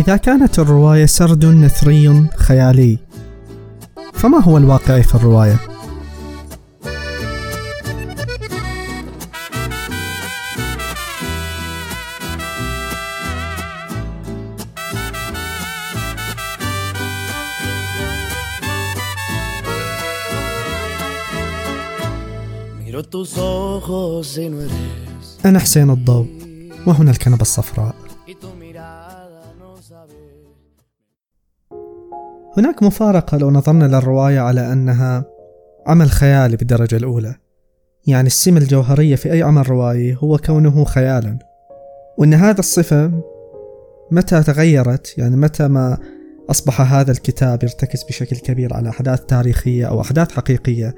إذا كانت الرواية سرد نثري خيالي فما هو الواقعي في الرواية؟ أنا حسين الضوء وهنا الكنبة الصفراء هناك مفارقة لو نظرنا للرواية على أنها عمل خيالي بالدرجة الأولى. يعني السمة الجوهرية في أي عمل روائي هو كونه خيالا. وأن هذا الصفة متى تغيرت؟ يعني متى ما أصبح هذا الكتاب يرتكز بشكل كبير على أحداث تاريخية أو أحداث حقيقية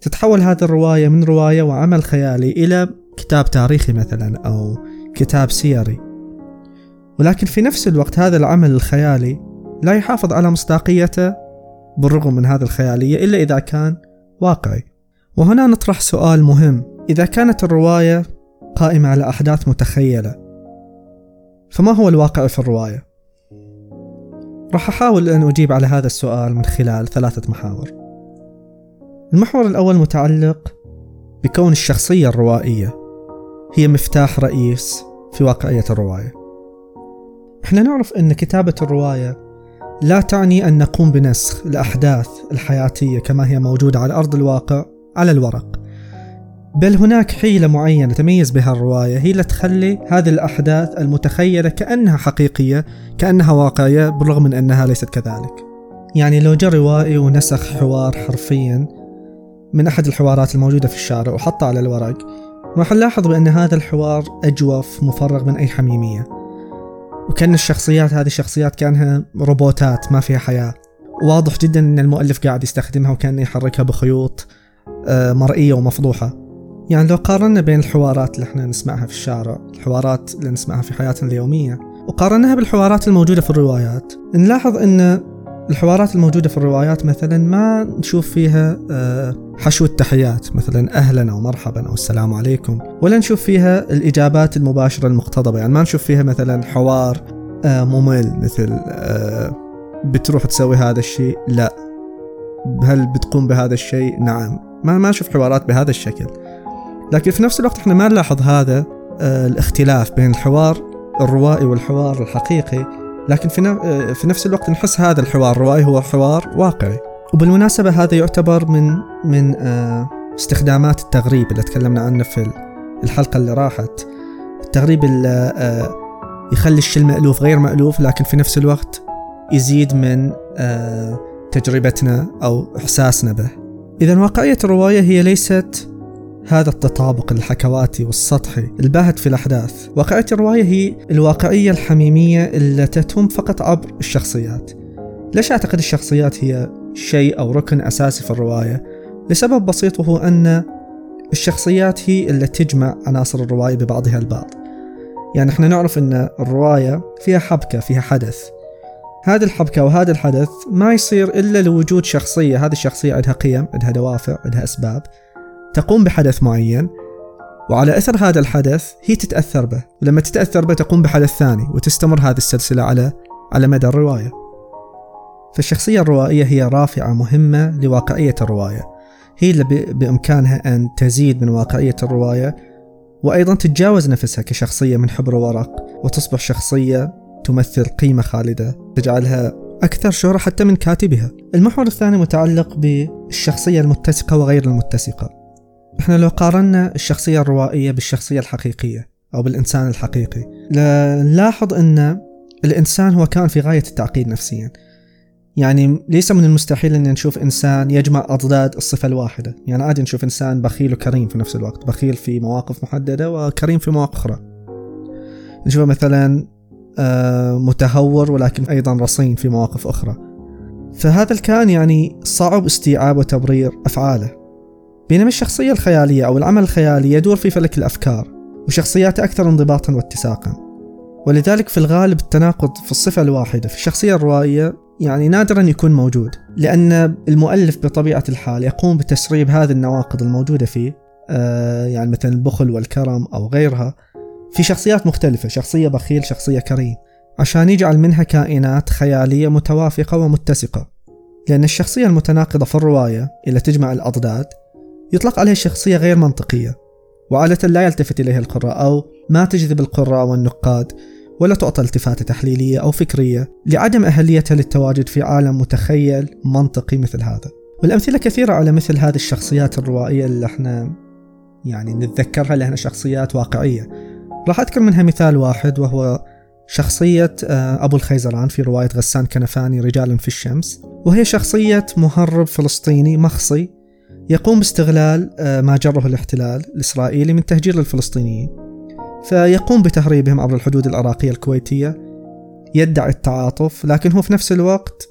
تتحول هذه الرواية من رواية وعمل خيالي إلى كتاب تاريخي مثلا أو كتاب سيري. ولكن في نفس الوقت هذا العمل الخيالي لا يحافظ على مصداقيته بالرغم من هذه الخيالية إلا إذا كان واقعي. وهنا نطرح سؤال مهم. إذا كانت الرواية قائمة على أحداث متخيلة فما هو الواقع في الرواية؟ راح أحاول أن أجيب على هذا السؤال من خلال ثلاثة محاور. المحور الأول متعلق بكون الشخصية الروائية هي مفتاح رئيس في واقعية الرواية. إحنا نعرف أن كتابة الرواية لا تعني أن نقوم بنسخ الأحداث الحياتية كما هي موجودة على أرض الواقع على الورق. بل هناك حيلة معينة تميز بها الرواية هي اللي تخلي هذه الأحداث المتخيلة كأنها حقيقية كأنها واقعية بالرغم من أنها ليست كذلك. يعني لو جاء روائي ونسخ حوار حرفيا من أحد الحوارات الموجودة في الشارع وحطه على الورق راح نلاحظ بأن هذا الحوار أجوف مفرغ من أي حميمية. وكأن الشخصيات هذه الشخصيات كأنها روبوتات ما فيها حياة. واضح جدا إن المؤلف قاعد يستخدمها وكان يحركها بخيوط آه، مرئية ومفضوحة. يعني لو قارنا بين الحوارات اللي إحنا نسمعها في الشارع الحوارات اللي نسمعها في حياتنا اليومية وقارناها بالحوارات الموجودة في الروايات نلاحظ إن الحوارات الموجودة في الروايات مثلا ما نشوف فيها آه، حشو التحيات مثلا أهلا أو مرحبا أو السلام عليكم ولا نشوف فيها الإجابات المباشرة المقتضبة. يعني ما نشوف فيها مثلا حوار آه، ممل مثل آه، بتروح تسوي هذا الشيء؟ لا. هل بتقوم بهذا الشيء؟ نعم. ما ما نشوف حوارات بهذا الشكل. لكن في نفس الوقت إحنا ما نلاحظ هذا الاختلاف بين الحوار الروائي والحوار الحقيقي. لكن في, في نفس الوقت نحس هذا الحوار الروائي هو حوار واقعي. وبالمناسبة هذا يعتبر من من آه، استخدامات التغريب اللي تكلمنا عنه في الحلقة اللي راحت. التغريب اللي آه، يخلي الشيء المألوف غير مألوف لكن في نفس الوقت يزيد من آه، تجربتنا أو إحساسنا به. إذا واقعية الرواية هي ليست هذا التطابق الحكواتي والسطحي الباهت في الأحداث. واقعية الرواية هي الواقعية الحميمية اللي تتم فقط عبر الشخصيات. ليش أعتقد الشخصيات هي شيء أو ركن أساسي في الرواية؟ لسبب بسيط وهو أن الشخصيات هي اللي تجمع عناصر الرواية ببعضها البعض. يعني إحنا نعرف أن الرواية فيها حبكة فيها حدث. هذه الحبكة وهذا الحدث ما يصير إلا لوجود شخصية. هذه الشخصية عندها قيم عندها دوافع عندها أسباب. تقوم بحدث معين وعلى أثر هذا الحدث هي تتأثر به. ولما تتأثر به تقوم بحدث ثاني وتستمر هذه السلسلة على على مدى الرواية. فالشخصية الروائية هي رافعة مهمة لواقعية الرواية. هي اللي بإمكانها أن تزيد من واقعية الرواية وأيضا تتجاوز نفسها كشخصية من حبر ورق وتصبح شخصية تمثل قيمة خالدة تجعلها أكثر شهرة حتى من كاتبها. المحور الثاني متعلق بالشخصية المتسقة وغير المتسقة. إحنا لو قارنا الشخصية الروائية بالشخصية الحقيقية أو بالإنسان الحقيقي نلاحظ أن الإنسان هو كان في غاية التعقيد نفسيا. يعني ليس من المستحيل أن نشوف إنسان يجمع أضداد الصفة الواحدة. يعني عادي نشوف إنسان بخيل وكريم في نفس الوقت بخيل في مواقف محددة وكريم في مواقف أخرى. نشوف مثلا آه، متهور ولكن أيضا رصين في مواقف أخرى. فهذا الكائن يعني صعب استيعاب وتبرير أفعاله. بينما الشخصية الخيالية أو العمل الخيالي يدور في فلك الأفكار وشخصياته أكثر انضباطا واتساقا. ولذلك في الغالب التناقض في الصفة الواحدة في الشخصية الروائية يعني نادرا يكون موجود. لأن المؤلف بطبيعة الحال يقوم بتسريب هذه النواقض الموجودة فيه آه يعني مثلا البخل والكرم أو غيرها في شخصيات مختلفة شخصية بخيل شخصية كريم عشان يجعل منها كائنات خيالية متوافقة ومتسقة. لأن الشخصية المتناقضة في الرواية اللي تجمع الأضداد يطلق عليها شخصية غير منطقية وعادة لا يلتفت إليها القراء أو ما تجذب القراء والنقاد ولا تعطى التفاتة تحليلية أو فكرية لعدم أهليتها للتواجد في عالم متخيل منطقي مثل هذا. والأمثلة كثيرة على مثل هذه الشخصيات الروائية اللي إحنا يعني نتذكرها لأنها شخصيات واقعية. راح أذكر منها مثال واحد وهو شخصية آه، أبو الخيزران في رواية غسان كنفاني رجال في الشمس وهي شخصية مهرب فلسطيني مخصي يقوم باستغلال آه، ما جره الاحتلال الإسرائيلي من تهجير للفلسطينيين. فيقوم بتهريبهم عبر الحدود العراقية الكويتية. يدعي التعاطف لكن هو في نفس الوقت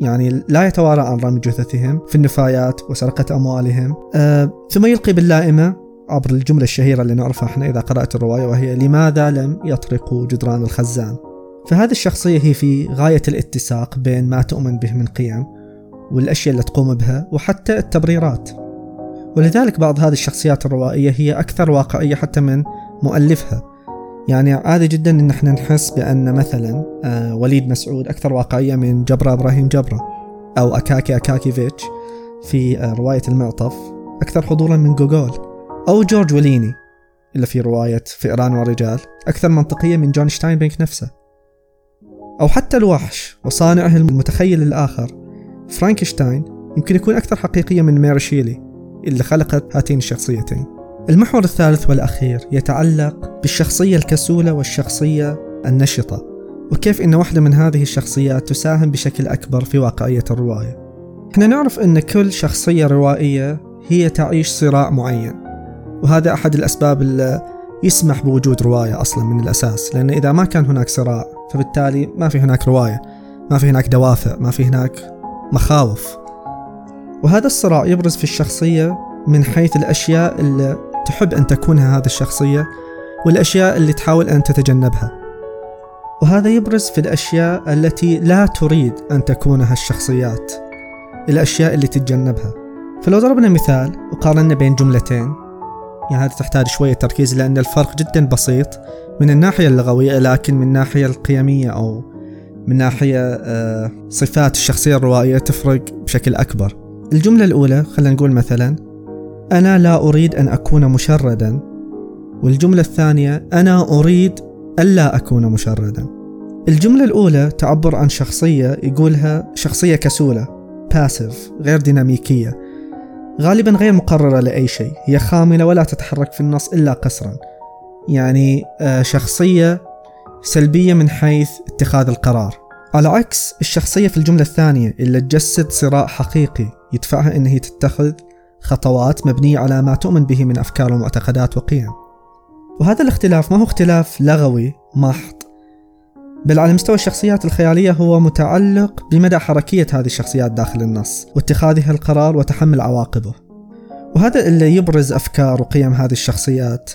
يعني لا يتوارى عن رمي جثثهم في النفايات وسرقة أموالهم. آه ثم يلقي باللائمة عبر الجملة الشهيرة اللي نعرفها إحنا إذا قرأت الرواية وهي لماذا لم يطرقوا جدران الخزان؟ فهذه الشخصية هي في غاية الاتساق بين ما تؤمن به من قيم والأشياء اللي تقوم بها وحتى التبريرات. ولذلك بعض هذه الشخصيات الروائية هي أكثر واقعية حتى من مؤلفها. يعني عادي جدا إن إحنا نحس بأن مثلا آه وليد مسعود أكثر واقعية من جبرة إبراهيم جبرة أو أكاكي أكاكيفيتش في آه رواية المعطف أكثر حضورا من جوجول أو جورج وليني اللي في رواية فئران ورجال أكثر منطقية من جون شتاينبيك نفسه. أو حتى الوحش وصانعه المتخيل الآخر فرانكشتاين يمكن يكون أكثر حقيقية من ميري شيلي اللي خلقت هاتين الشخصيتين. المحور الثالث والأخير يتعلق بالشخصية الكسولة والشخصية النشطة وكيف أن واحدة من هذه الشخصيات تساهم بشكل أكبر في واقعية الرواية. إحنا نعرف أن كل شخصية روائية هي تعيش صراع معين وهذا أحد الأسباب اللي يسمح بوجود رواية أصلا من الأساس لأن إذا ما كان هناك صراع فبالتالي ما في هناك رواية ما في هناك دوافع ما في هناك مخاوف. وهذا الصراع يبرز في الشخصية من حيث الأشياء اللي تحب أن تكونها هذه الشخصية والأشياء اللي تحاول أن تتجنبها. وهذا يبرز في الأشياء التي لا تريد أن تكونها الشخصيات الأشياء اللي تتجنبها. فلو ضربنا مثال وقارنا بين جملتين يعني هذا تحتاج شوية تركيز لأن الفرق جدا بسيط من الناحية اللغوية لكن من الناحية القيمية أو من ناحية آه، صفات الشخصية الروائية تفرق بشكل أكبر. الجملة الأولى خلينا نقول مثلا أنا لا أريد أن أكون مشردا. والجملة الثانية أنا أريد ألا أكون مشردا. الجملة الأولى تعبر عن شخصية يقولها شخصية كسولة باسيف غير ديناميكية. غالبا غير مقررة لأي شيء. هي خاملة ولا تتحرك في النص إلا قسرا يعني آه، شخصية سلبية من حيث اتخاذ القرار. على عكس الشخصية في الجملة الثانية اللي تجسد صراع حقيقي يدفعها إن هي تتخذ خطوات مبنية على ما تؤمن به من أفكار ومعتقدات وقيم. وهذا الاختلاف ما هو اختلاف لغوي محض. بل على مستوى الشخصيات الخيالية هو متعلق بمدى حركية هذه الشخصيات داخل النص واتخاذها القرار وتحمل عواقبه. وهذا اللي يبرز أفكار وقيم هذه الشخصيات.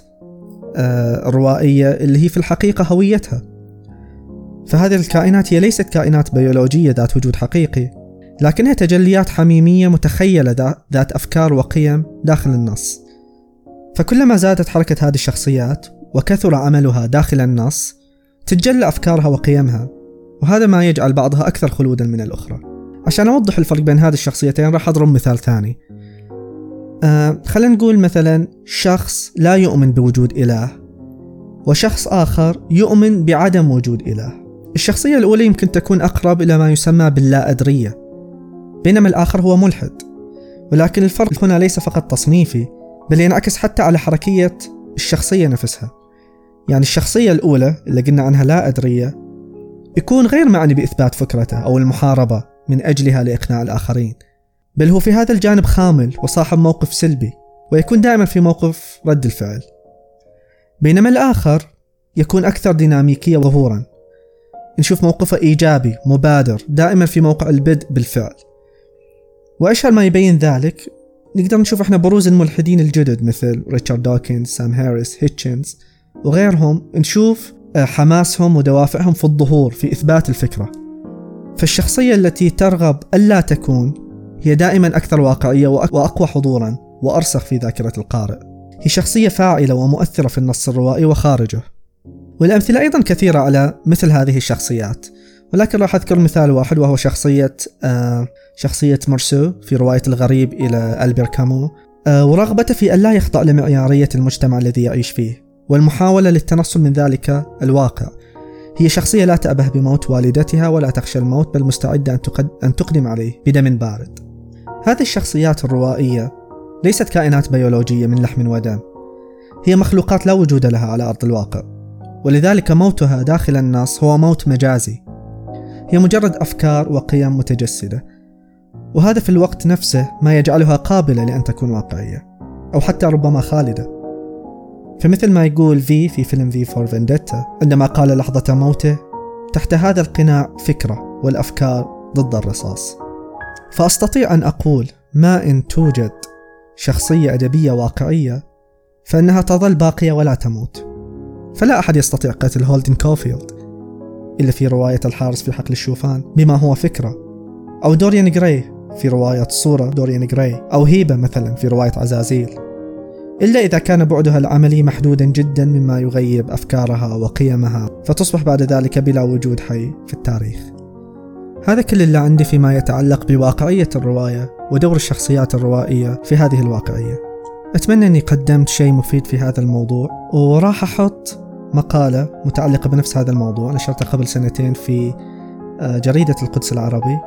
الروائية اللي هي في الحقيقة هويتها. فهذه الكائنات هي ليست كائنات بيولوجية ذات وجود حقيقي لكنها تجليات حميمية متخيلة ذات أفكار وقيم داخل النص. فكلما زادت حركة هذه الشخصيات وكثر عملها داخل النص تتجلى أفكارها وقيمها وهذا ما يجعل بعضها أكثر خلودا من الأخرى. عشان أوضح الفرق بين هذه الشخصيتين راح أضرب مثال ثاني. آه خلينا نقول مثلا شخص لا يؤمن بوجود إله وشخص آخر يؤمن بعدم وجود إله. الشخصية الأولى يمكن تكون أقرب إلى ما يسمى باللا أدرية بينما الآخر هو ملحد. ولكن الفرق هنا ليس فقط تصنيفي بل ينعكس حتى على حركية الشخصية نفسها. يعني الشخصية الأولى اللي قلنا عنها لا أدرية يكون غير معني بإثبات فكرته أو المحاربة من أجلها لإقناع الآخرين. بل هو في هذا الجانب خامل وصاحب موقف سلبي ويكون دائما في موقف رد الفعل. بينما الآخر يكون أكثر ديناميكية وظهورا نشوف موقفه إيجابي مبادر دائما في موقع البدء بالفعل. وأشهر ما يبين ذلك نقدر نشوف إحنا بروز الملحدين الجدد مثل ريتشارد دوكنز، سام هاريس، هيتشنز وغيرهم نشوف آه، حماسهم ودوافعهم في الظهور في إثبات الفكرة. فالشخصية التي ترغب ألا تكون هي دائما أكثر واقعية وأقوى حضورا وأرسخ في ذاكرة القارئ. هي شخصية فاعلة ومؤثرة في النص الروائي وخارجه. والأمثلة أيضا كثيرة على مثل هذه الشخصيات. ولكن راح أذكر مثال واحد وهو شخصية آه شخصية مرسو في رواية الغريب إلى ألبير كامو. آه ورغبته في أن لا يخضع لمعيارية المجتمع الذي يعيش فيه والمحاولة للتنصل من ذلك الواقع. هي شخصية لا تأبه بموت والدتها ولا تخشى الموت بل مستعدة أن تقدم عليه بدم بارد. هذه الشخصيات الروائية ليست كائنات بيولوجية من لحم ودم. هي مخلوقات لا وجود لها على أرض الواقع. ولذلك موتها داخل النص هو موت مجازي. هي مجرد أفكار وقيم متجسدة. وهذا في الوقت نفسه ما يجعلها قابلة لأن تكون واقعية أو حتى ربما خالدة. فمثل ما يقول V في فيلم V for Vendetta عندما قال لحظة موته تحت هذا القناع فكرة والأفكار ضد الرصاص. فأستطيع أن أقول ما إن توجد شخصية أدبية واقعية فإنها تظل باقية ولا تموت. فلا أحد يستطيع قتل هولدن كولفيلد إلا في رواية الحارس في حقل الشوفان بما هو فكرة أو دوريان جراي في رواية صورة دوريان جراي أو هيبا مثلا في رواية عزازيل. إلا إذا كان بعدها العملي محدودا جدا مما يغيب أفكارها وقيمها فتصبح بعد ذلك بلا وجود حي في التاريخ. هذا كل اللي عندي فيما يتعلق بواقعية الرواية ودور الشخصيات الروائية في هذه الواقعية. أتمنى أني قدمت شيء مفيد في هذا الموضوع وراح أحط مقالة متعلقة بنفس هذا الموضوع نشرتها قبل سنتين في آه، جريدة القدس العربي.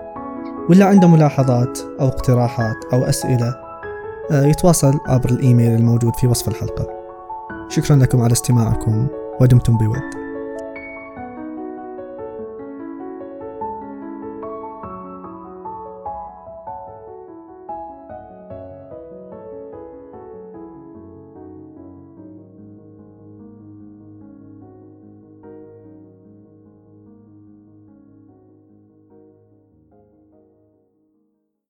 واللي عنده ملاحظات أو اقتراحات أو أسئلة آه، يتواصل عبر الإيميل الموجود في وصف الحلقة. شكرا لكم على استماعكم ودمتم بود